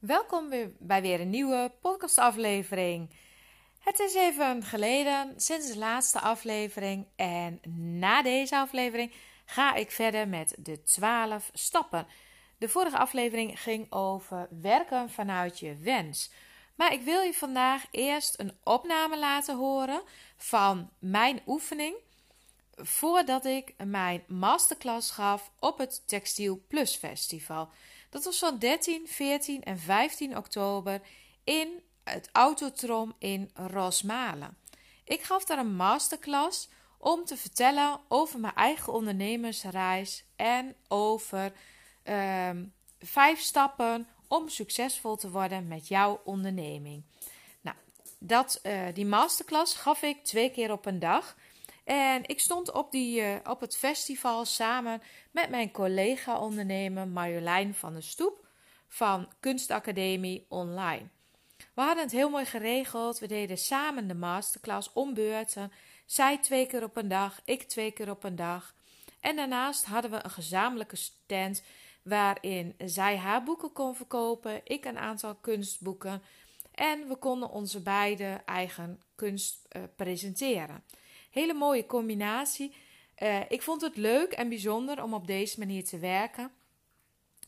Welkom bij weer een nieuwe podcastaflevering. Het is even geleden sinds de laatste aflevering en na deze aflevering ga ik verder met de 12 stappen. De vorige aflevering ging over werken vanuit je wens. Maar ik wil je vandaag eerst een opname laten horen van mijn oefening voordat ik mijn masterclass gaf op het Textiel Plus Festival. Dat was van 13, 14 en 15 oktober in het Autotrom in Rosmalen. Ik gaf daar een masterclass om te vertellen over mijn eigen ondernemersreis en over ehm, vijf stappen om succesvol te worden met jouw onderneming. Nou, dat, uh, die masterclass gaf ik twee keer op een dag. En ik stond op, die, uh, op het festival samen met mijn collega-ondernemer Marjolein van der Stoep van Kunstacademie Online. We hadden het heel mooi geregeld. We deden samen de masterclass om beurten. Zij twee keer op een dag, ik twee keer op een dag. En daarnaast hadden we een gezamenlijke stand waarin zij haar boeken kon verkopen, ik een aantal kunstboeken. En we konden onze beide eigen kunst uh, presenteren. Hele mooie combinatie. Uh, ik vond het leuk en bijzonder om op deze manier te werken.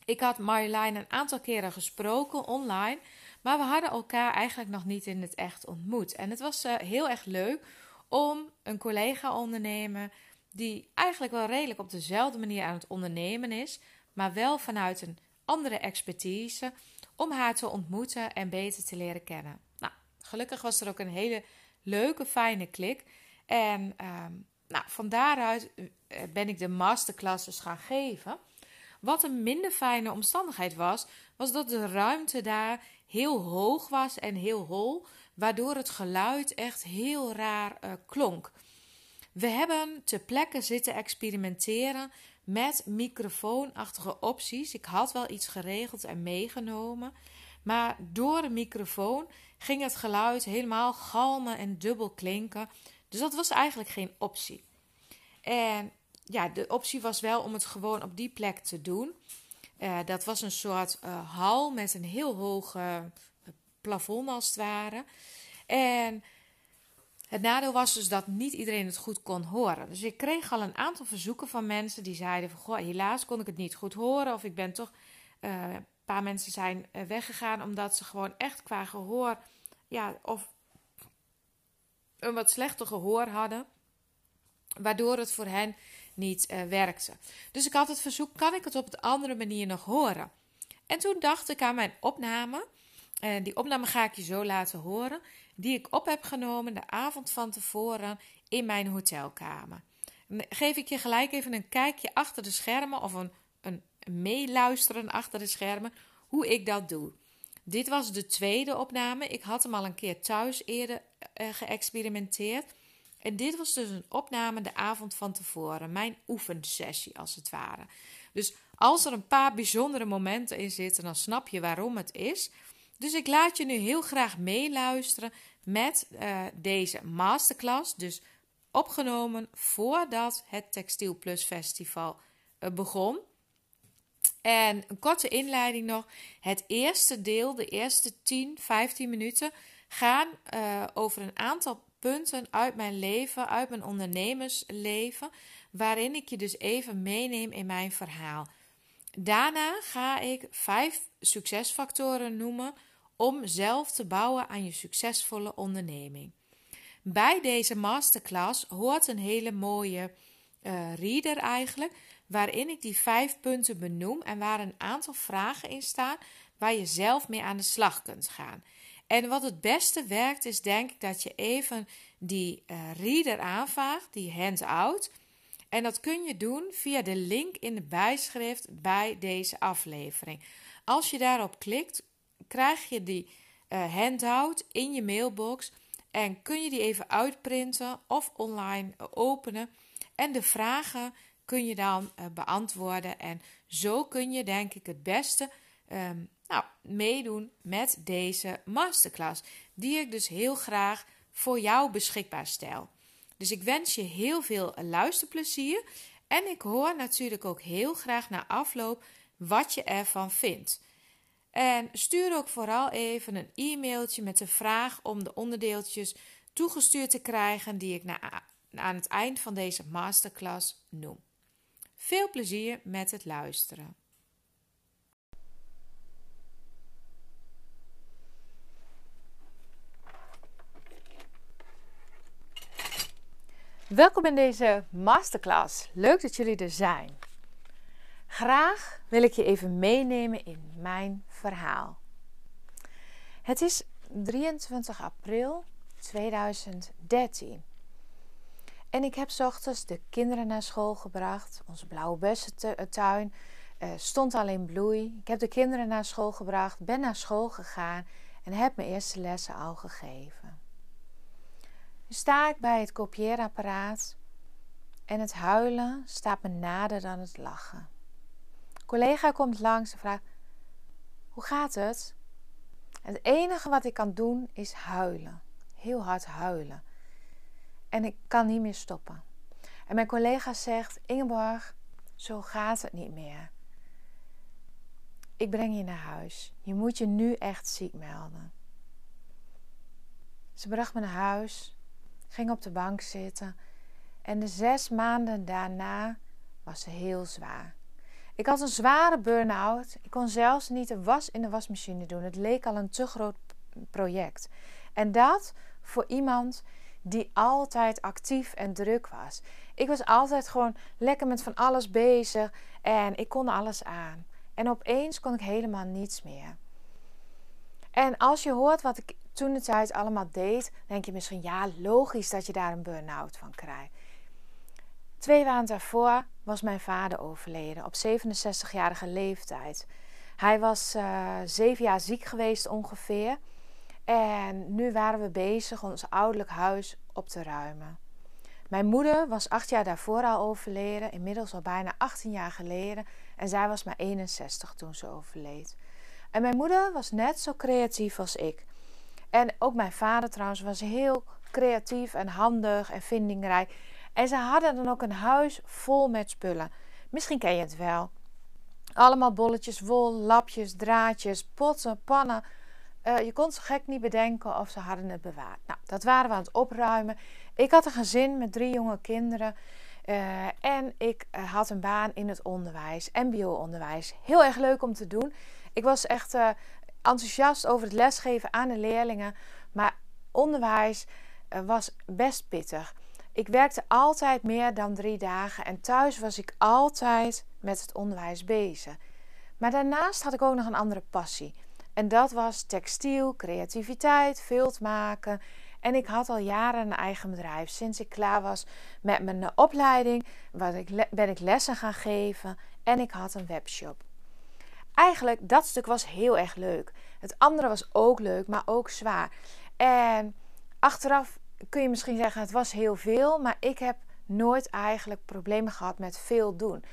Ik had Marjolein een aantal keren gesproken online, maar we hadden elkaar eigenlijk nog niet in het echt ontmoet. En het was uh, heel erg leuk om een collega-ondernemer die eigenlijk wel redelijk op dezelfde manier aan het ondernemen is, maar wel vanuit een andere expertise, om haar te ontmoeten en beter te leren kennen. Nou, gelukkig was er ook een hele leuke, fijne klik. En um, nou, van daaruit eh, ben ik de masterclasses gaan geven. Wat een minder fijne omstandigheid was, was dat de ruimte daar heel hoog was en heel hol, waardoor het geluid echt heel raar uh, klonk. We hebben ter plekke zitten experimenteren met microfoonachtige opties. Ik had wel iets geregeld en meegenomen, maar door de microfoon ging het geluid helemaal galmen en dubbel klinken. Dus dat was eigenlijk geen optie. En ja, de optie was wel om het gewoon op die plek te doen. Uh, dat was een soort uh, hal met een heel hoog uh, plafond als het ware. En het nadeel was dus dat niet iedereen het goed kon horen. Dus ik kreeg al een aantal verzoeken van mensen die zeiden van... Goh, helaas kon ik het niet goed horen. Of ik ben toch... een paar mensen zijn weggegaan omdat ze gewoon echt qua gehoor... Ja, of een wat slechter gehoor hadden, waardoor het voor hen niet uh, werkte. Dus ik had het verzoek: kan ik het op een andere manier nog horen? En toen dacht ik aan mijn opname. En die opname ga ik je zo laten horen, die ik op heb genomen de avond van tevoren in mijn hotelkamer. Geef ik je gelijk even een kijkje achter de schermen of een, een meeluisteren achter de schermen hoe ik dat doe. Dit was de tweede opname. Ik had hem al een keer thuis eerder uh, geëxperimenteerd. En dit was dus een opname de avond van tevoren. Mijn oefensessie als het ware. Dus als er een paar bijzondere momenten in zitten, dan snap je waarom het is. Dus ik laat je nu heel graag meeluisteren met uh, deze masterclass. Dus opgenomen voordat het Textiel Plus Festival uh, begon. En een korte inleiding nog. Het eerste deel, de eerste 10, 15 minuten, gaan uh, over een aantal punten uit mijn leven, uit mijn ondernemersleven, waarin ik je dus even meeneem in mijn verhaal. Daarna ga ik vijf succesfactoren noemen om zelf te bouwen aan je succesvolle onderneming. Bij deze masterclass hoort een hele mooie uh, reader eigenlijk, waarin ik die vijf punten benoem en waar een aantal vragen in staan waar je zelf mee aan de slag kunt gaan. En wat het beste werkt, is denk ik dat je even die uh, reader aanvaagt, die handout. En dat kun je doen via de link in de bijschrift bij deze aflevering. Als je daarop klikt, krijg je die uh, handout in je mailbox en kun je die even uitprinten of online openen. En de vragen kun je dan uh, beantwoorden. En zo kun je, denk ik, het beste um, nou, meedoen met deze masterclass. Die ik dus heel graag voor jou beschikbaar stel. Dus ik wens je heel veel luisterplezier. En ik hoor natuurlijk ook heel graag na afloop wat je ervan vindt. En stuur ook vooral even een e-mailtje met de vraag om de onderdeeltjes toegestuurd te krijgen die ik na, aan het eind van deze masterclass noem. Veel plezier met het luisteren. Welkom in deze masterclass. Leuk dat jullie er zijn. Graag wil ik je even meenemen in mijn verhaal. Het is 23 april 2013. En ik heb ochtends de kinderen naar school gebracht. Onze blauwe bessentuin uh, stond al in bloei. Ik heb de kinderen naar school gebracht, ben naar school gegaan en heb mijn eerste lessen al gegeven. Nu sta ik bij het kopieerapparaat en het huilen staat me nader dan het lachen. Een collega komt langs en vraagt: Hoe gaat het? Het enige wat ik kan doen is huilen. Heel hard huilen. En ik kan niet meer stoppen. En mijn collega zegt: Ingeborg, zo gaat het niet meer. Ik breng je naar huis. Je moet je nu echt ziek melden. Ze bracht me naar huis, ging op de bank zitten en de zes maanden daarna was ze heel zwaar. Ik had een zware burn-out. Ik kon zelfs niet de was in de wasmachine doen. Het leek al een te groot project. En dat voor iemand die altijd actief en druk was. Ik was altijd gewoon lekker met van alles bezig en ik kon alles aan. En opeens kon ik helemaal niets meer. En als je hoort wat ik toen de tijd allemaal deed, denk je misschien ja, logisch dat je daar een burn-out van krijgt. Twee maanden daarvoor was mijn vader overleden op 67-jarige leeftijd. Hij was uh, zeven jaar ziek geweest ongeveer. En nu waren we bezig ons ouderlijk huis op te ruimen. Mijn moeder was acht jaar daarvoor al overleden, inmiddels al bijna 18 jaar geleden. En zij was maar 61 toen ze overleed. En mijn moeder was net zo creatief als ik. En ook mijn vader trouwens was heel creatief en handig en vindingrijk. En ze hadden dan ook een huis vol met spullen. Misschien ken je het wel. Allemaal bolletjes wol, lapjes, draadjes, potten, pannen. Uh, je kon zo gek niet bedenken of ze hadden het bewaard. Nou, dat waren we aan het opruimen. Ik had een gezin met drie jonge kinderen. Uh, en ik uh, had een baan in het onderwijs, MBO-onderwijs. Heel erg leuk om te doen. Ik was echt enthousiast over het lesgeven aan de leerlingen. Maar onderwijs was best pittig. Ik werkte altijd meer dan drie dagen en thuis was ik altijd met het onderwijs bezig. Maar daarnaast had ik ook nog een andere passie. En dat was textiel, creativiteit, vilt maken. En ik had al jaren een eigen bedrijf. Sinds ik klaar was met mijn opleiding ben ik lessen gaan geven en ik had een webshop. Eigenlijk, dat stuk was heel erg leuk. Het andere was ook leuk, maar ook zwaar. En achteraf kun je misschien zeggen, het was heel veel, maar ik heb nooit eigenlijk problemen gehad met veel doen.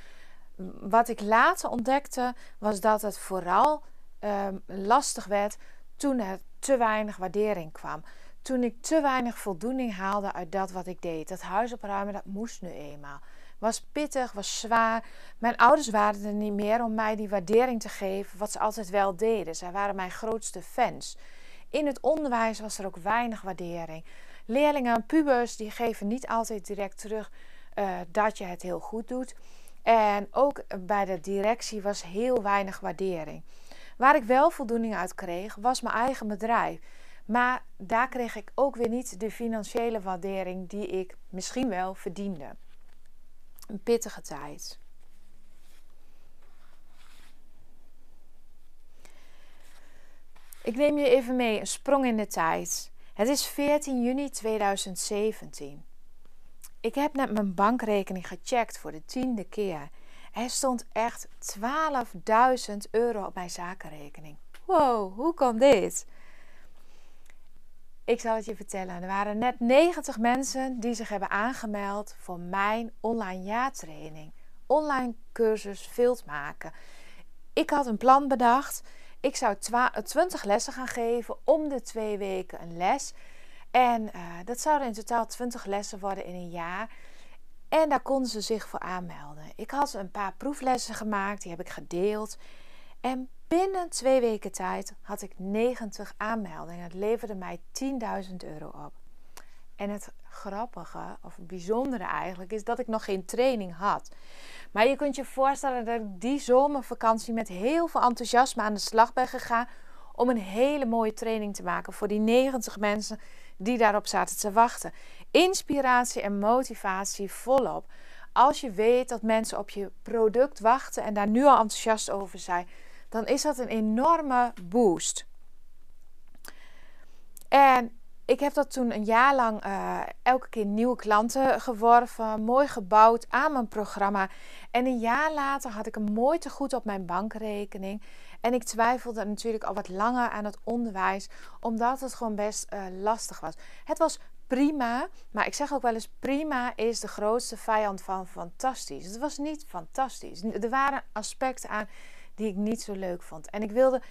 Wat ik later ontdekte, was dat het vooral um, lastig werd toen er te weinig waardering kwam. Toen ik te weinig voldoening haalde uit dat wat ik deed. Dat huis opruimen, dat moest nu eenmaal. Was pittig, was zwaar. Mijn ouders waren er niet meer om mij die waardering te geven, wat ze altijd wel deden. Zij waren mijn grootste fans. In het onderwijs was er ook weinig waardering. Leerlingen en pubers die geven niet altijd direct terug uh, dat je het heel goed doet. En ook bij de directie was heel weinig waardering. Waar ik wel voldoening uit kreeg, was mijn eigen bedrijf. Maar daar kreeg ik ook weer niet de financiële waardering die ik misschien wel verdiende. Een pittige tijd. Ik neem je even mee, een sprong in de tijd. Het is 14 juni 2017. Ik heb net mijn bankrekening gecheckt voor de tiende keer. Er stond echt 12.000 euro op mijn zakenrekening. Wow, hoe kan dit? Ik zal het je vertellen. Er waren net 90 mensen die zich hebben aangemeld voor mijn online jaartraining. Online cursus Vilt maken. Ik had een plan bedacht. Ik zou 20 lessen gaan geven om de twee weken een les. En uh, dat zouden in totaal 20 lessen worden in een jaar. En daar konden ze zich voor aanmelden. Ik had een paar proeflessen gemaakt, die heb ik gedeeld. En binnen twee weken tijd had ik 90 aanmeldingen. Het leverde mij 10.000 euro op. En het grappige, of bijzondere eigenlijk, is dat ik nog geen training had. Maar je kunt je voorstellen dat ik die zomervakantie met heel veel enthousiasme aan de slag ben gegaan om een hele mooie training te maken voor die 90 mensen die daarop zaten te wachten. Inspiratie en motivatie volop. Als je weet dat mensen op je product wachten en daar nu al enthousiast over zijn, dan is dat een enorme boost. En ik heb dat toen een jaar lang uh, elke keer nieuwe klanten geworven, mooi gebouwd aan mijn programma. En een jaar later had ik een mooi te goed op mijn bankrekening. En ik twijfelde natuurlijk al wat langer aan het onderwijs, omdat het gewoon best uh, lastig was. Het was prima, maar ik zeg ook wel eens: prima is de grootste vijand van fantastisch. Het was niet fantastisch. Er waren aspecten aan die ik niet zo leuk vond. En ik wilde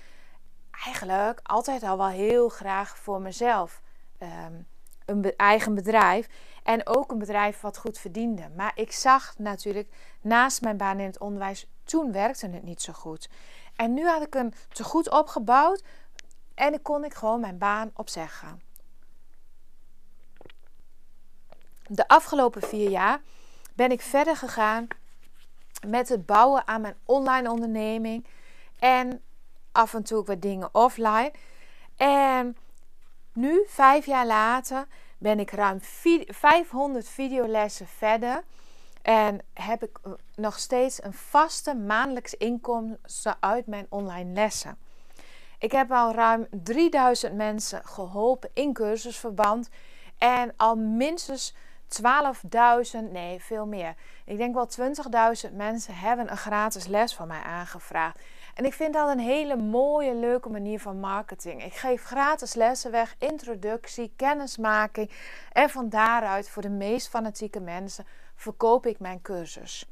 eigenlijk altijd al wel heel graag voor mezelf um, een eigen bedrijf. En ook een bedrijf wat goed verdiende. Maar ik zag natuurlijk naast mijn baan in het onderwijs, toen werkte het niet zo goed. En nu had ik hem te goed opgebouwd en dan kon ik gewoon mijn baan opzeggen. De afgelopen vier jaar ben ik verder gegaan met het bouwen aan mijn online onderneming. En af en toe wat dingen offline. En nu, vijf jaar later, ben ik ruim 500 videolessen verder. En heb ik eh, nog steeds een vaste maandelijks inkomsten uit mijn online lessen. Ik heb al ruim 3000 mensen geholpen in cursusverband. En al minstens 12.000, nee, veel meer. Ik denk wel 20.000 mensen hebben een gratis les van mij aangevraagd. En ik vind dat een hele mooie, leuke manier van marketing. Ik geef gratis lessen weg, introductie, kennismaking. En van daaruit, voor de meest fanatieke mensen, verkoop ik mijn cursus.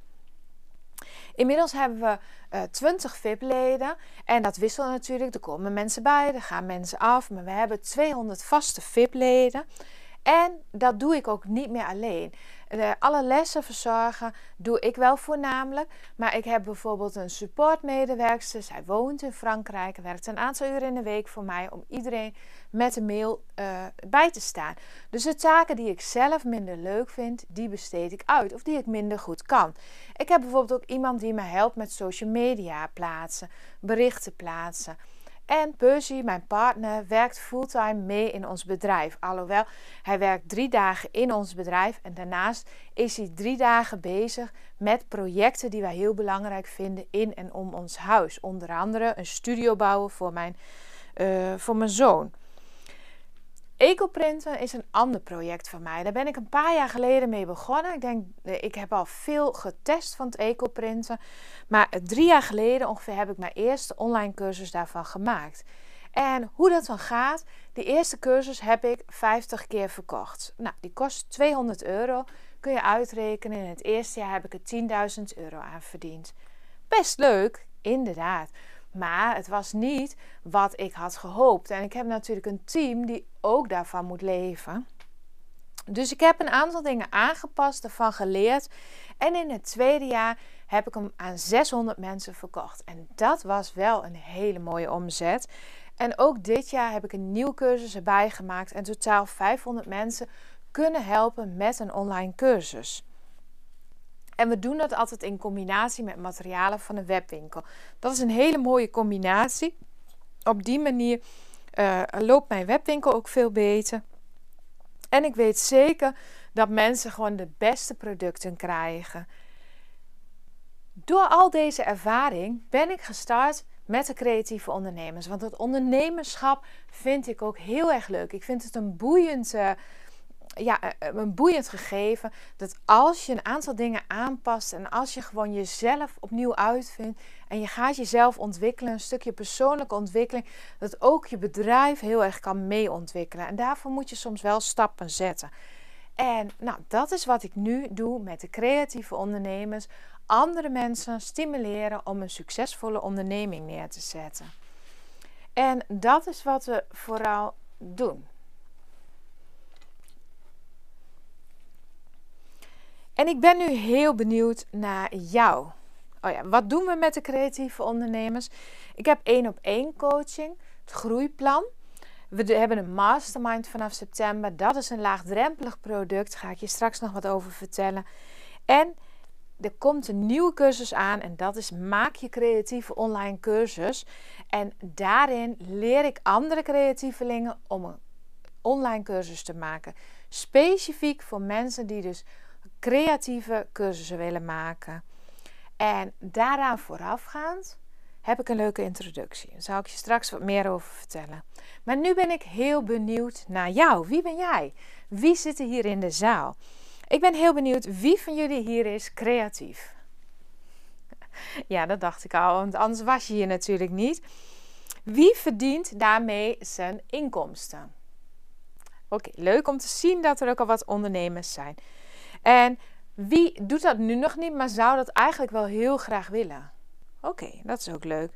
Inmiddels hebben we uh, eh, 20 VIP-leden. En dat wisselt natuurlijk. Er komen mensen bij, er gaan mensen af. Maar we hebben 200 vaste VIP-leden. En dat doe ik ook niet meer alleen. alle lessen verzorgen doe ik wel voornamelijk. Maar ik heb bijvoorbeeld een supportmedewerkster. Zij woont in Frankrijk. Werkt een aantal uren in de week voor mij. Om iedereen met een mail uh, bij te staan. Dus de taken die ik zelf minder leuk vind. Die besteed ik uit. Of die ik minder goed kan. Ik heb bijvoorbeeld ook iemand die me helpt met social media plaatsen. Berichten plaatsen. En Percy, mijn partner, werkt fulltime mee in ons bedrijf. Alhoewel, hij werkt drie dagen in ons bedrijf en daarnaast is hij drie dagen bezig met projecten die wij heel belangrijk vinden in en om ons huis. Onder andere een studio bouwen voor mijn, uh, voor mijn zoon. Ecoprinten is een ander project van mij. Daar ben ik een paar jaar geleden mee begonnen. Ik denk, ik heb al veel getest van het ecoprinten. Maar drie jaar geleden ongeveer heb ik mijn eerste online cursus daarvan gemaakt. En hoe dat dan gaat, die eerste cursus heb ik 50 keer verkocht. Nou, die kost 200 euro. Kun je uitrekenen. In het eerste jaar heb ik er 10.000 euro aan verdiend. Best leuk, inderdaad. Maar het was niet wat ik had gehoopt. En ik heb natuurlijk een team die ook daarvan moet leven. Dus ik heb een aantal dingen aangepast, ervan geleerd. En in het tweede jaar heb ik hem aan 600 mensen verkocht. En dat was wel een hele mooie omzet. En ook dit jaar heb ik een nieuwe cursus erbij gemaakt. En totaal 500 mensen kunnen helpen met een online cursus. En we doen dat altijd in combinatie met materialen van een webwinkel. Dat is een hele mooie combinatie. Op die manier uh, loopt mijn webwinkel ook veel beter. En ik weet zeker dat mensen gewoon de beste producten krijgen. Door al deze ervaring ben ik gestart met de creatieve ondernemers. Want het ondernemerschap vind ik ook heel erg leuk. Ik vind het een boeiend uh, ja, eh, eh, een boeiend gegeven. Dat als je een aantal dingen aanpast en als je gewoon jezelf opnieuw uitvindt en je gaat jezelf ontwikkelen, een stukje persoonlijke ontwikkeling, dat ook je bedrijf heel erg kan meeontwikkelen. En daarvoor moet je soms wel stappen zetten. En nou, dat is wat ik nu doe met de creatieve ondernemers. Andere mensen stimuleren om een succesvolle onderneming neer te zetten. En dat is wat we vooral doen. En ik ben nu heel benieuwd naar jou. Oh ja, wat doen we met de creatieve ondernemers? Ik heb één op één coaching, het groeiplan. We hebben een mastermind vanaf september. Dat is een laagdrempelig product. Daar ga ik je straks nog wat over vertellen. En er komt een nieuwe cursus aan en dat is Maak je creatieve online cursus. En daarin leer ik andere creatievelingen om een online cursus te maken. Specifiek voor mensen die dus creatieve cursussen willen maken. En daaraan voorafgaand heb ik een leuke introductie. Daar zal ik je straks wat meer over vertellen. Maar nu ben ik heel benieuwd naar jou. Wie ben jij? Wie zit er hier in de zaal? Ik ben heel benieuwd wie van jullie hier is creatief. Ja, dat dacht ik al, want anders was je hier natuurlijk niet. Wie verdient daarmee zijn inkomsten? Oké, leuk om te zien dat er ook al wat ondernemers zijn. En wie doet dat nu nog niet, maar zou dat eigenlijk wel heel graag willen? Oké, dat is ook leuk.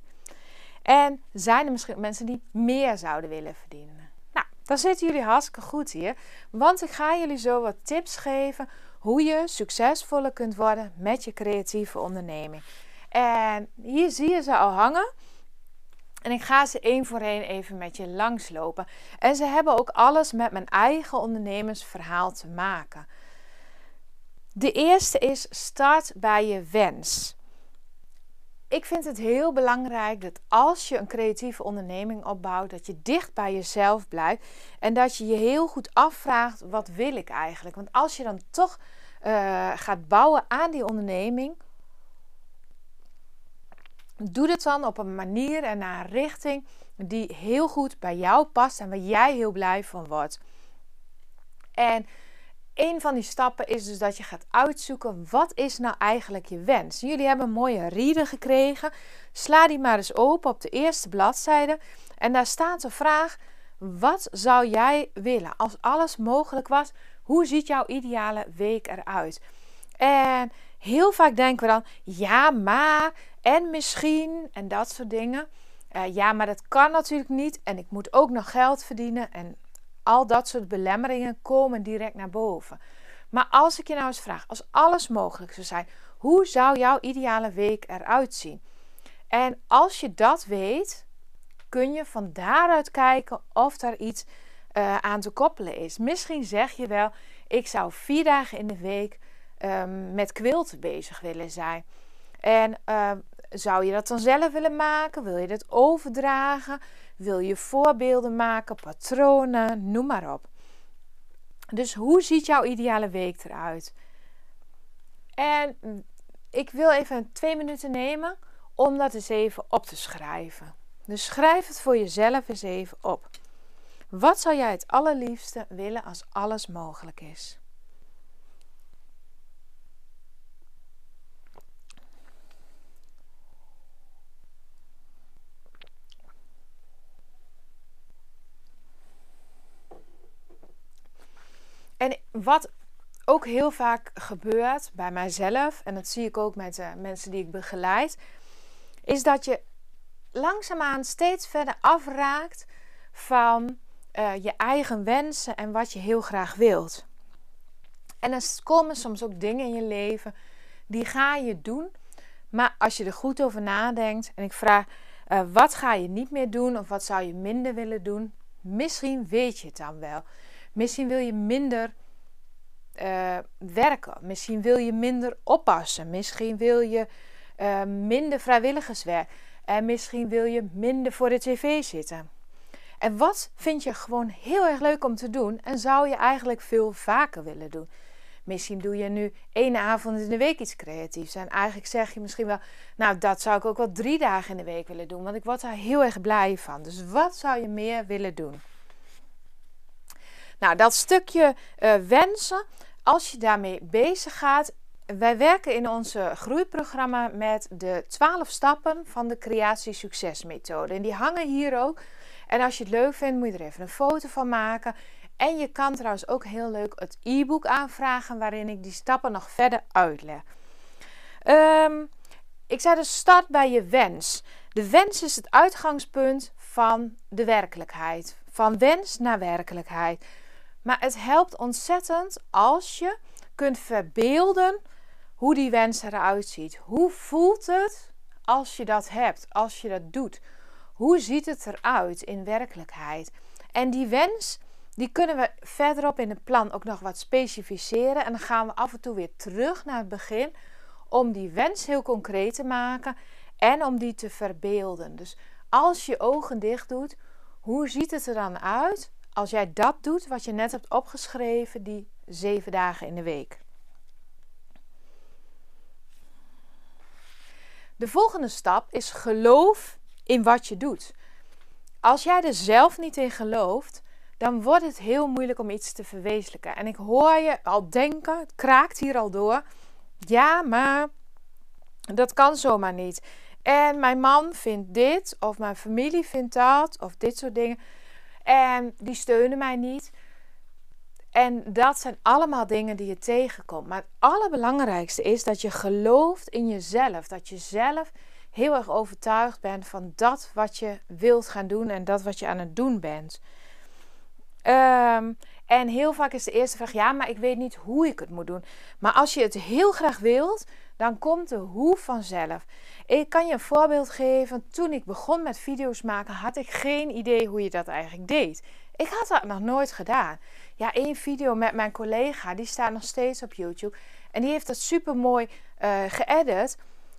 En zijn er misschien mensen die meer zouden willen verdienen? Nou, dan zitten jullie hartstikke goed hier. Want ik ga jullie zo wat tips geven hoe je succesvoller kunt worden met je creatieve onderneming. En hier zie je ze al hangen. En ik ga ze één voor één even met je langslopen. En ze hebben ook alles met mijn eigen ondernemersverhaal te maken. De eerste is start bij je wens. Ik vind het heel belangrijk dat als je een creatieve onderneming opbouwt, dat je dicht bij jezelf blijft en dat je je heel goed afvraagt: wat wil ik eigenlijk? Want als je dan toch uh, gaat bouwen aan die onderneming, doe het dan op een manier en naar een richting die heel goed bij jou past en waar jij heel blij van wordt. En een van die stappen is dus dat je gaat uitzoeken wat is nou eigenlijk je wens. Jullie hebben een mooie reader gekregen. Sla die maar eens open op de eerste bladzijde. En daar staat de vraag: wat zou jij willen als alles mogelijk was? Hoe ziet jouw ideale week eruit? En heel vaak denken we dan: ja, maar en misschien en dat soort dingen. Uh, ja, maar dat kan natuurlijk niet. En ik moet ook nog geld verdienen. En al dat soort belemmeringen komen direct naar boven. Maar als ik je nou eens vraag, als alles mogelijk zou zijn, hoe zou jouw ideale week eruit zien? En als je dat weet, kun je van daaruit kijken of daar iets uh, aan te koppelen is. Misschien zeg je wel, ik zou vier dagen in de week um, met quilten bezig willen zijn. En uh, zou je dat dan zelf willen maken? Wil je dat overdragen? Wil je voorbeelden maken, patronen, noem maar op. Dus hoe ziet jouw ideale week eruit? En ik wil even twee minuten nemen om dat eens even op te schrijven. Dus schrijf het voor jezelf eens even op. Wat zou jij het allerliefste willen als alles mogelijk is? En wat ook heel vaak gebeurt bij mijzelf, en dat zie ik ook met de mensen die ik begeleid, is dat je langzaamaan steeds verder afraakt van uh, je eigen wensen en wat je heel graag wilt. En er komen soms ook dingen in je leven die ga je doen, maar als je er goed over nadenkt en ik vraag uh, wat ga je niet meer doen of wat zou je minder willen doen, misschien weet je het dan wel. Misschien wil je minder uh, werken. Misschien wil je minder oppassen. Misschien wil je uh, minder vrijwilligerswerk. En misschien wil je minder voor de tv zitten. En wat vind je gewoon heel erg leuk om te doen en zou je eigenlijk veel vaker willen doen? Misschien doe je nu één avond in de week iets creatiefs. En eigenlijk zeg je misschien wel, nou dat zou ik ook wel drie dagen in de week willen doen. Want ik word daar heel erg blij van. Dus wat zou je meer willen doen? Nou, dat stukje uh, wensen, als je daarmee bezig gaat. Wij werken in onze groeiprogramma met de 12 stappen van de creatie succesmethode. En die hangen hier ook. En als je het leuk vindt, moet je er even een foto van maken. En je kan trouwens ook heel leuk het e-book aanvragen waarin ik die stappen nog verder uitleg. Um, ik zei dus start bij je wens. De wens is het uitgangspunt van de werkelijkheid. Van wens naar werkelijkheid. Maar het helpt ontzettend als je kunt verbeelden hoe die wens eruit ziet. Hoe voelt het als je dat hebt, als je dat doet? Hoe ziet het eruit in werkelijkheid? En die wens, die kunnen we verderop in het plan ook nog wat specificeren. En dan gaan we af en toe weer terug naar het begin om die wens heel concreet te maken en om die te verbeelden. Dus als je ogen dicht doet, hoe ziet het er dan uit als jij dat doet wat je net hebt opgeschreven, die zeven dagen in de week? De volgende stap is geloof in wat je doet. Als jij er zelf niet in gelooft, dan wordt het heel moeilijk om iets te verwezenlijken. En ik hoor je al denken, het kraakt hier al door. Ja, maar dat kan zomaar niet. En mijn man vindt dit, of mijn familie vindt dat, of dit soort dingen. En die steunen mij niet. En dat zijn allemaal dingen die je tegenkomt. Maar het allerbelangrijkste is dat je gelooft in jezelf. Dat je zelf heel erg overtuigd bent van dat wat je wilt gaan doen en dat wat je aan het doen bent. Um, en heel vaak is de eerste vraag: ja, maar ik weet niet hoe ik het moet doen. Maar als je het heel graag wilt, dan komt de hoe vanzelf. Ik kan je een voorbeeld geven. Toen ik begon met video's maken, had ik geen idee hoe je dat eigenlijk deed. Ik had dat nog nooit gedaan. Ja, één video met mijn collega, die staat nog steeds op YouTube. En die heeft dat super mooi uh, geëdit.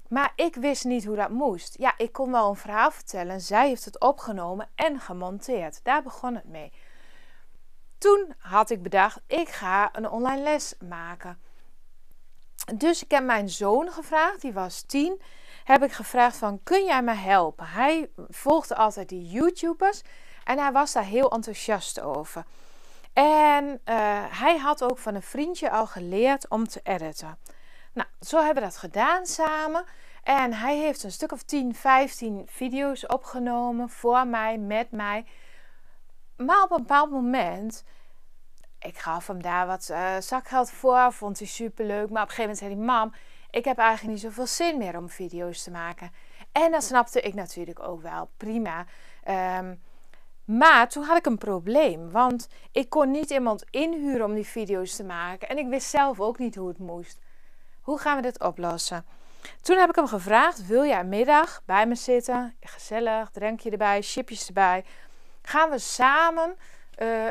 Maar ik wist niet hoe dat moest. Ja, ik kon wel een verhaal vertellen. Zij heeft het opgenomen en gemonteerd. Daar begon het mee. Toen had ik bedacht, ik ga een online les maken. Dus ik heb mijn zoon gevraagd, die was tien. Heb ik gevraagd van, kun jij me helpen? Hij volgde altijd die YouTubers en hij was daar heel enthousiast over. En uh, hij had ook van een vriendje al geleerd om te editen. Nou, zo hebben we dat gedaan samen. En hij heeft een stuk of 10, 15 video's opgenomen voor mij, met mij. Maar op een bepaald moment, ik gaf hem daar wat uh, zakgeld voor, vond hij super leuk. Maar op een gegeven moment zei hij: Mam, ik heb eigenlijk niet zoveel zin meer om video's te maken. En dat snapte ik natuurlijk ook wel, prima. Um, maar toen had ik een probleem, want ik kon niet iemand inhuren om die video's te maken. En ik wist zelf ook niet hoe het moest. Hoe gaan we dit oplossen? Toen heb ik hem gevraagd: Wil jij een middag bij me zitten? Gezellig, drankje erbij, chipjes erbij. Gaan we samen uh,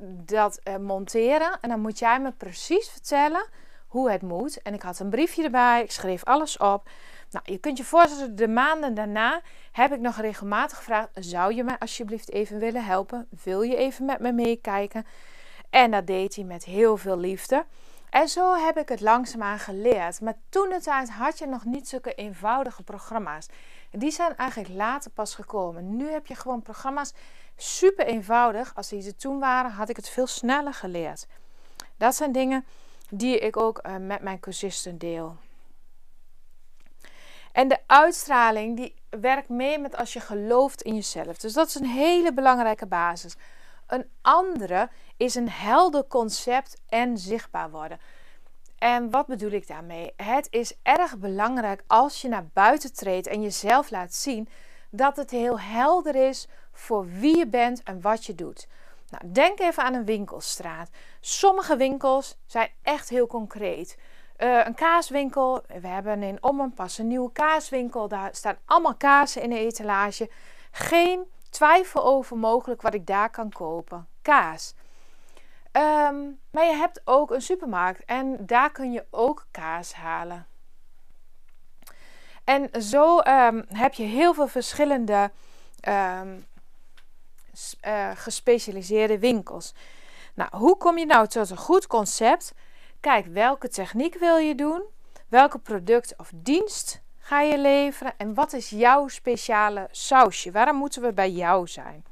dat uh, monteren? En dan moet jij me precies vertellen hoe het moet. En ik had een briefje erbij, ik schreef alles op. Nou, je kunt je voorstellen, de maanden daarna heb ik nog regelmatig gevraagd: zou je mij alsjeblieft even willen helpen? Wil je even met me meekijken? En dat deed hij met heel veel liefde. En zo heb ik het langzaamaan geleerd. Maar toen de tijd had je nog niet zulke eenvoudige programma's. Die zijn eigenlijk later pas gekomen. Nu heb je gewoon programma's super eenvoudig. Als die er toen waren, had ik het veel sneller geleerd. Dat zijn dingen die ik ook uh, met mijn cursisten deel. En de uitstraling die werkt mee met als je gelooft in jezelf. Dus dat is een hele belangrijke basis. Een andere is een helder concept en zichtbaar worden. En wat bedoel ik daarmee? Het is erg belangrijk als je naar buiten treedt en jezelf laat zien dat het heel helder is voor wie je bent en wat je doet. Nou, denk even aan een winkelstraat. Sommige winkels zijn echt heel concreet. Uh, een kaaswinkel. We hebben in Ommen pas een nieuwe kaaswinkel. Daar staan allemaal kazen in de etalage. Geen twijfel over mogelijk wat ik daar kan kopen. Kaas. Um, maar je hebt ook een supermarkt en daar kun je ook kaas halen. En zo um, heb je heel veel verschillende um, uh, gespecialiseerde winkels. Nou, hoe kom je nou tot een goed concept? Kijk, welke techniek wil je doen? Welke product of dienst ga je leveren? En wat is jouw speciale sausje? Waarom moeten we bij jou zijn?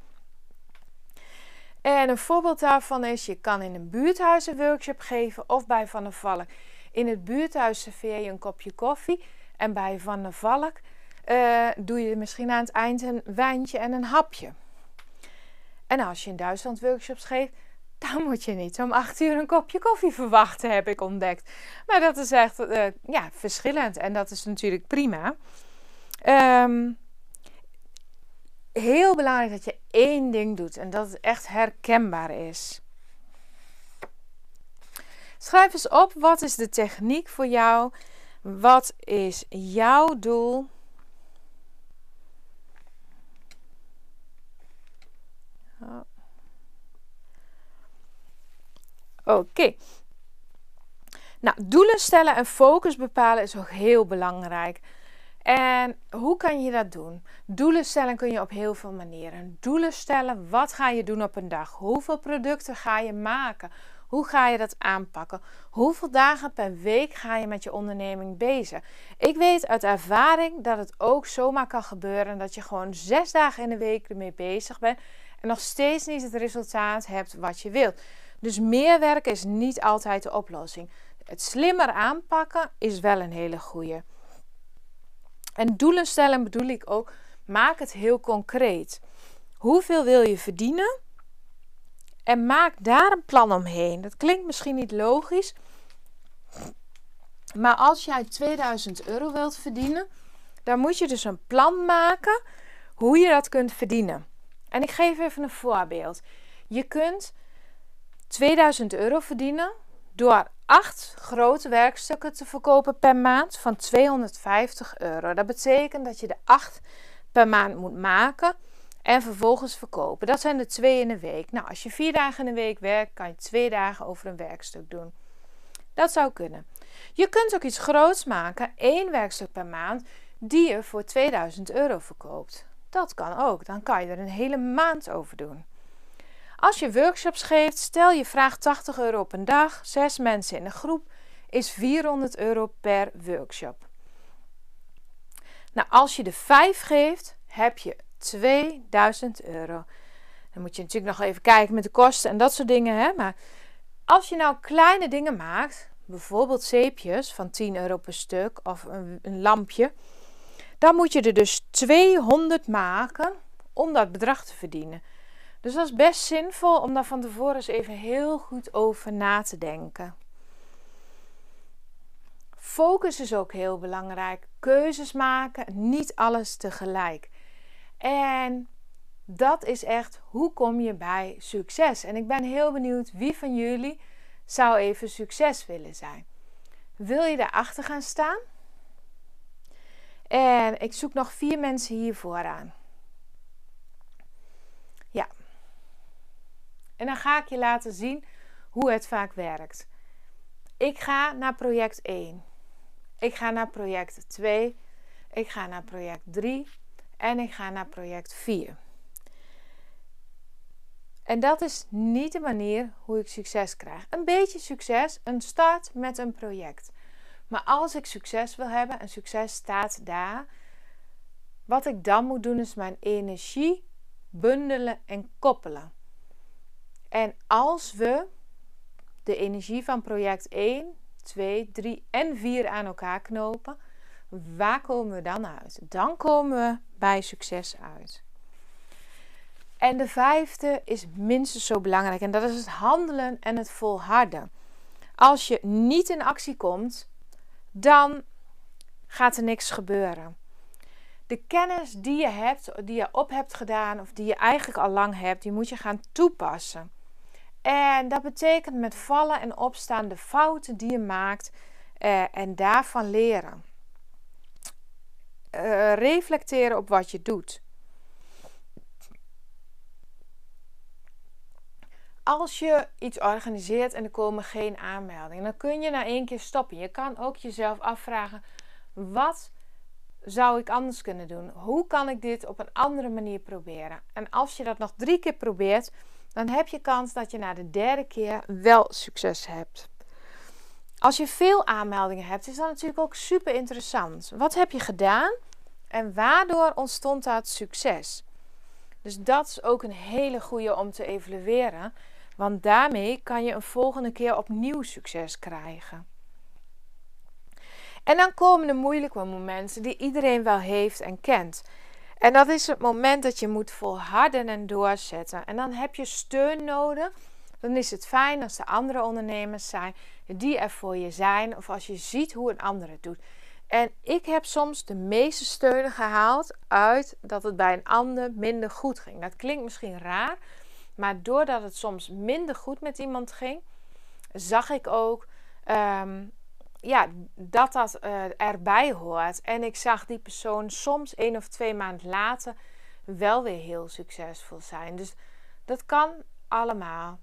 En een voorbeeld daarvan is, je kan in een buurthuis een workshop geven of bij Van der Valk. In het buurthuis serveer je een kopje koffie en bij Van der Valk uh, doe je misschien aan het eind een wijntje en een hapje. En als je in Duitsland workshops geeft, dan moet je niet om acht uur een kopje koffie verwachten, heb ik ontdekt. Maar dat is echt uh, ja, verschillend en dat is natuurlijk prima. Um, heel belangrijk dat je één ding doet en dat het echt herkenbaar is. Schrijf eens op, wat is de techniek voor jou? Wat is jouw doel? Oké. Nou, doelen stellen en focus bepalen is ook heel belangrijk. En hoe kan je dat doen? Doelen stellen kun je op heel veel manieren. Doelen stellen, wat ga je doen op een dag? Hoeveel producten ga je maken? Hoe ga je dat aanpakken? Hoeveel dagen per week ga je met je onderneming bezig? Ik weet uit ervaring dat het ook zomaar kan gebeuren dat je gewoon zes dagen in de week ermee bezig bent en nog steeds niet het resultaat hebt wat je wilt. Dus meer werken is niet altijd de oplossing. Het slimmer aanpakken is wel een hele goede. En doelen stellen bedoel ik ook, maak het heel concreet. Hoeveel wil je verdienen? En maak daar een plan omheen. Dat klinkt misschien niet logisch. Maar als jij 2000 euro wilt verdienen, dan moet je dus een plan maken hoe je dat kunt verdienen. En ik geef even een voorbeeld. Je kunt 2000 euro verdienen door acht grote werkstukken te verkopen per maand van 250 euro. Dat betekent dat je de acht per maand moet maken en vervolgens verkopen. Dat zijn de twee in de week. Nou, als je vier dagen in de week werkt, kan je twee dagen over een werkstuk doen. Dat zou kunnen. Je kunt ook iets groots maken, één werkstuk per maand, die je voor 2000 euro verkoopt. Dat kan ook. Dan kan je er een hele maand over doen. Als je workshops geeft, stel je vraagt 80 euro op een dag, zes mensen in een groep, is 400 euro per workshop. Nou, als je de 5 geeft, heb je 2000 euro. Dan moet je natuurlijk nog even kijken met de kosten en dat soort dingen. Hè? Maar als je nou kleine dingen maakt, bijvoorbeeld zeepjes van 10 euro per stuk of een, een lampje, dan moet je er dus 200 maken om dat bedrag te verdienen. Dus dat is best zinvol om daar van tevoren eens even heel goed over na te denken. Focus is ook heel belangrijk. Keuzes maken, niet alles tegelijk. En dat is echt hoe kom je bij succes. En ik ben heel benieuwd wie van jullie zou even succes willen zijn. Wil je daarachter gaan staan? En ik zoek nog vier mensen hiervoor aan. Ja. En dan ga ik je laten zien hoe het vaak werkt. Ik ga naar project 1. Ik ga naar project 2. Ik ga naar project 3. En ik ga naar project 4. En dat is niet de manier hoe ik succes krijg. Een beetje succes, een start met een project. Maar als ik succes wil hebben, en succes staat daar, wat ik dan moet doen is mijn energie bundelen en koppelen. En als we de energie van project 1, 2, 3 en 4 aan elkaar knopen, waar komen we dan uit? Dan komen we bij succes uit. En de vijfde is minstens zo belangrijk en dat is het handelen en het volharden. Als je niet in actie komt, dan gaat er niks gebeuren. De kennis die je hebt, die je op hebt gedaan of die je eigenlijk al lang hebt, die moet je gaan toepassen. En dat betekent met vallen en opstaan de fouten die je maakt eh, en daarvan leren. Uh, reflecteren op wat je doet. Als je iets organiseert en er komen geen aanmeldingen, dan kun je na één keer stoppen. Je kan ook jezelf afvragen: wat zou ik anders kunnen doen? Hoe kan ik dit op een andere manier proberen? En als je dat nog drie keer probeert, dan heb je kans dat je na de derde keer wel succes hebt. Als je veel aanmeldingen hebt, is dat natuurlijk ook super interessant. Wat heb je gedaan en waardoor ontstond dat succes? Dus dat is ook een hele goede om te evalueren, want daarmee kan je een volgende keer opnieuw succes krijgen. En dan komen de moeilijke momenten die iedereen wel heeft en kent. En dat is het moment dat je moet volharden en doorzetten. En dan heb je steun nodig. Dan is het fijn als er andere ondernemers zijn die er voor je zijn. Of als je ziet hoe een ander het doet. En ik heb soms de meeste steun gehaald uit dat het bij een ander minder goed ging. Dat klinkt misschien raar. Maar doordat het soms minder goed met iemand ging, zag ik ook ehm, ja, dat dat uh, erbij hoort. En ik zag die persoon soms één of twee maanden later wel weer heel succesvol zijn. Dus dat kan allemaal.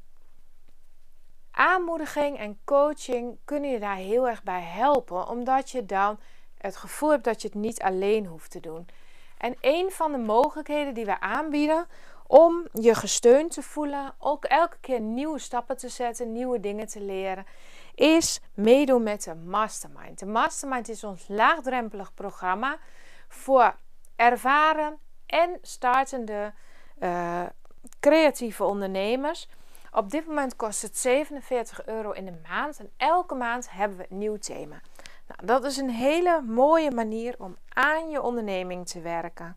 Aanmoediging en coaching kunnen je daar heel erg bij helpen, omdat je dan het gevoel hebt dat je het niet alleen hoeft te doen. En een van de mogelijkheden die we aanbieden om je gesteund te voelen, ook elke keer nieuwe stappen te zetten, nieuwe dingen te leren, is meedoen met de Mastermind. De Mastermind is ons laagdrempelig programma voor ervaren en startende uh, creatieve ondernemers. Op dit moment kost het 47 euro in de maand en elke maand hebben we een nieuw thema. Nou, dat is een hele mooie manier om aan je onderneming te werken.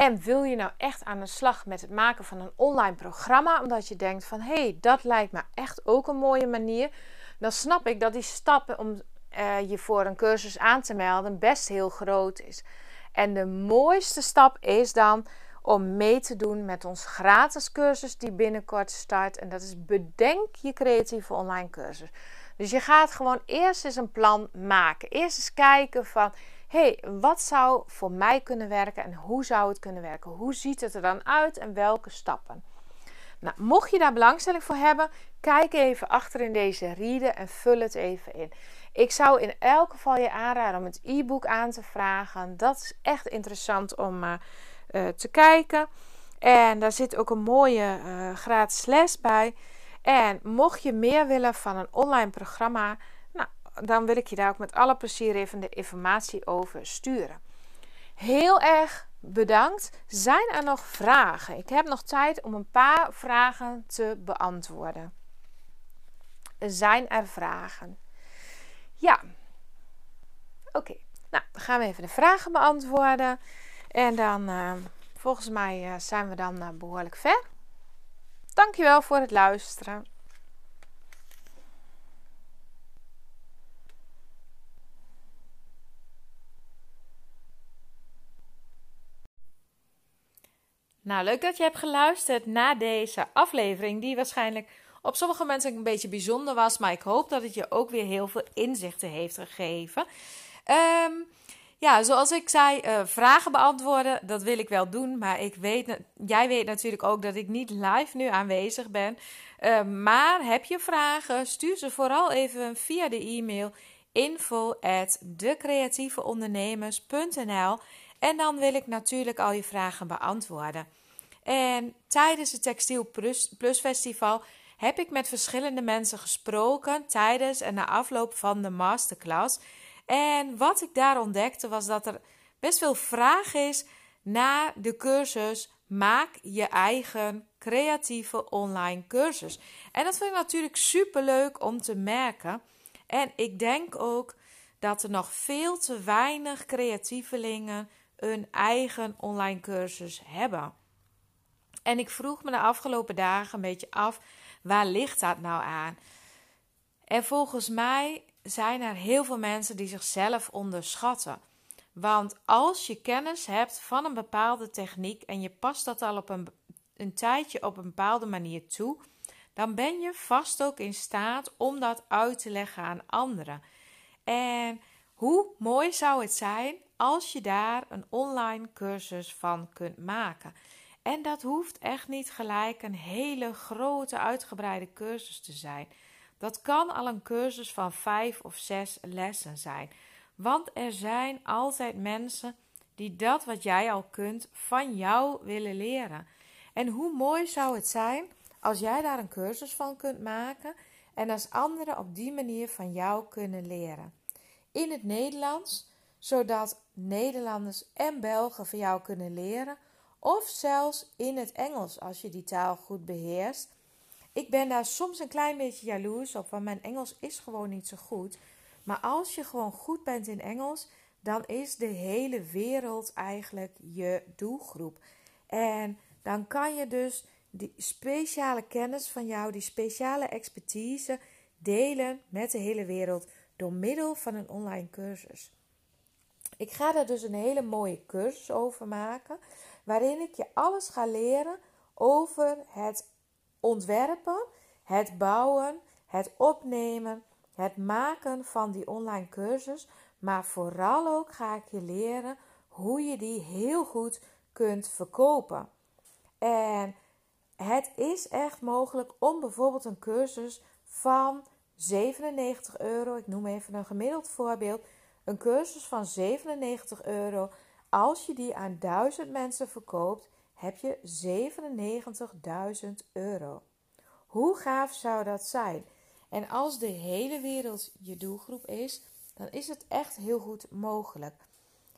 En wil je nou echt aan de slag met het maken van een online programma, omdat je denkt van hé, hey, dat lijkt me echt ook een mooie manier, dan snap ik dat die stappen om uh, je voor een cursus aan te melden best heel groot is. En de mooiste stap is dan om mee te doen met ons gratis cursus die binnenkort start. En dat is Bedenk je creatieve online cursus. Dus je gaat gewoon eerst eens een plan maken. Eerst eens kijken van, hey, wat zou voor mij kunnen werken en hoe zou het kunnen werken? Hoe ziet het er dan uit en welke stappen? Nou, mocht je daar belangstelling voor hebben, kijk even achter in deze rieden en vul het even in. Ik zou in elk geval je aanraden om het e-book aan te vragen. Dat is echt interessant om uh, uh, te kijken. En daar zit ook een mooie uh, gratis les bij. En mocht je meer willen van een online programma, dan wil ik je daar ook met alle plezier even de informatie over sturen. Heel erg bedankt. Zijn er nog vragen? Ik heb nog tijd om een paar vragen te beantwoorden. Zijn er vragen? Ja. Oké. Nou, dan gaan we even de vragen beantwoorden. En dan, uh, volgens mij, uh, zijn we dan uh, behoorlijk ver. Dankjewel voor het luisteren. Nou, leuk dat je hebt geluisterd naar deze aflevering, die waarschijnlijk op sommige mensen een beetje bijzonder was, maar ik hoop dat het je ook weer heel veel inzichten heeft gegeven. Um, ja, zoals ik zei, uh, vragen beantwoorden, dat wil ik wel doen. Maar ik weet, jij weet natuurlijk ook dat ik niet live nu aanwezig ben. Uh, maar heb je vragen, stuur ze vooral even via de e-mail info En dan wil ik natuurlijk al je vragen beantwoorden. En tijdens het Textiel Plus, Plus Festival heb ik met verschillende mensen gesproken tijdens en na afloop van de masterclass. En wat ik daar ontdekte was dat er best veel vraag is naar de cursus Maak je eigen creatieve online cursus. En dat vind ik natuurlijk super leuk om te merken. En ik denk ook dat er nog veel te weinig creatievelingen een eigen online cursus hebben. En ik vroeg me de afgelopen dagen een beetje af, waar ligt dat nou aan? En volgens mij zijn er heel veel mensen die zichzelf onderschatten. Want als je kennis hebt van een bepaalde techniek en je past dat al op een, een tijdje op een bepaalde manier toe, dan ben je vast ook in staat om dat uit te leggen aan anderen. En hoe mooi zou het zijn als je daar een online cursus van kunt maken? En dat hoeft echt niet gelijk een hele grote, uitgebreide cursus te zijn. Dat kan al een cursus van vijf of zes lessen zijn. Want er zijn altijd mensen die dat wat jij al kunt van jou willen leren. En hoe mooi zou het zijn als jij daar een cursus van kunt maken en als anderen op die manier van jou kunnen leren. In het Nederlands, zodat Nederlanders en Belgen van jou kunnen leren, of zelfs in het Engels als je die taal goed beheerst. Ik ben daar soms een klein beetje jaloers op, want mijn Engels is gewoon niet zo goed. Maar als je gewoon goed bent in Engels, dan is de hele wereld eigenlijk je doelgroep. En dan kan je dus die speciale kennis van jou, die speciale expertise delen met de hele wereld door middel van een online cursus. Ik ga daar dus een hele mooie cursus over maken, waarin ik je alles ga leren over het ontwerpen, het bouwen het opnemen, het maken van die online cursus. Maar vooral ook ga ik je leren hoe je die heel goed kunt verkopen. En het is echt mogelijk om bijvoorbeeld een cursus van 97 euro, ik noem even een gemiddeld voorbeeld, een cursus van 97 euro. Als je die aan 1000 mensen verkoopt, heb je 97.000 euro. Hoe gaaf zou dat zijn? En als de hele wereld je doelgroep is, dan is het echt heel goed mogelijk.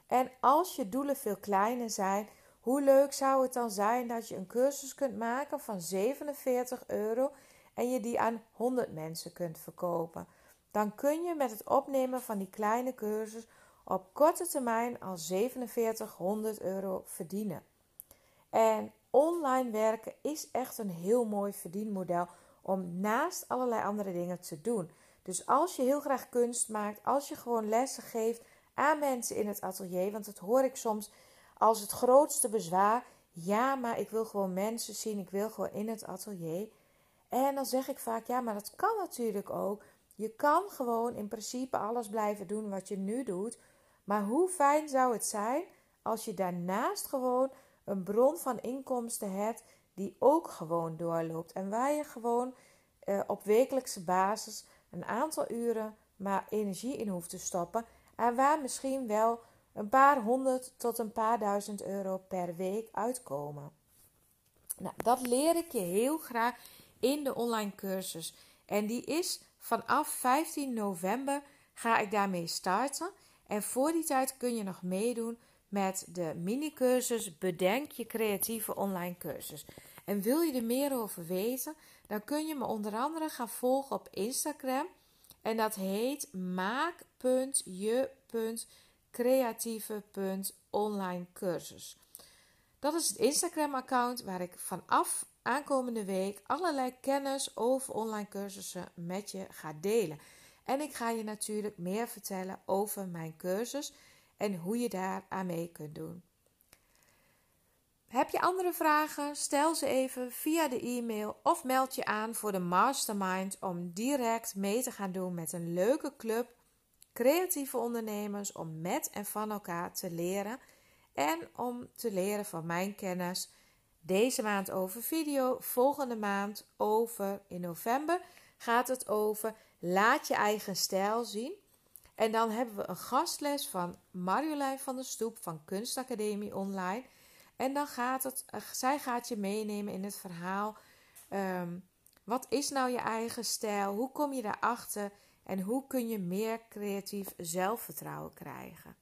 En als je doelen veel kleiner zijn, hoe leuk zou het dan zijn dat je een cursus kunt maken van 47 euro en je die aan 100 mensen kunt verkopen? Dan kun je met het opnemen van die kleine cursus op korte termijn al 4700 euro verdienen. En online werken is echt een heel mooi verdienmodel om naast allerlei andere dingen te doen. Dus als je heel graag kunst maakt, als je gewoon lessen geeft aan mensen in het atelier, want dat hoor ik soms als het grootste bezwaar. Ja, maar ik wil gewoon mensen zien, ik wil gewoon in het atelier. En dan zeg ik vaak, ja, maar dat kan natuurlijk ook. Je kan gewoon in principe alles blijven doen wat je nu doet. Maar hoe fijn zou het zijn als je daarnaast gewoon een bron van inkomsten hebt die ook gewoon doorloopt. En waar je gewoon uh, op wekelijkse basis een aantal uren maar energie in hoeft te stoppen. En waar misschien wel een paar honderd tot een paar duizend euro per week uitkomen. Nou, dat leer ik je heel graag in de online cursus. En die is vanaf 15 november ga ik daarmee starten. En voor die tijd kun je nog meedoen met de mini-cursus Bedenk je creatieve online cursus. En wil je er meer over weten, dan kun je me onder andere gaan volgen op Instagram. En dat heet maak.je.creatieve.online cursus. Dat is het Instagram-account waar ik vanaf aankomende week allerlei kennis over online cursussen met je ga delen. En ik ga je natuurlijk meer vertellen over mijn cursus en hoe je daar aan mee kunt doen. Heb je andere vragen? Stel ze even via de e-mail of meld je aan voor de mastermind om direct mee te gaan doen met een leuke club creatieve ondernemers om met en van elkaar te leren en om te leren van mijn kennis. Deze maand over video, volgende maand over in november gaat het over laat je eigen stijl zien. En dan hebben we een gastles van Marjolein van der Stoep van Kunstacademie Online. En dan gaat het, eh, zij gaat je meenemen in het verhaal. Ehm, wat is nou je eigen stijl? Hoe kom je daarachter? En hoe kun je meer creatief zelfvertrouwen krijgen?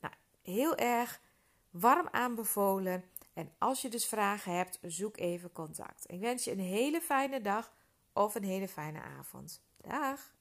Nou, heel erg warm aanbevolen. En als je dus vragen hebt, zoek even contact. Ik wens je een hele fijne dag of een hele fijne avond. Dag!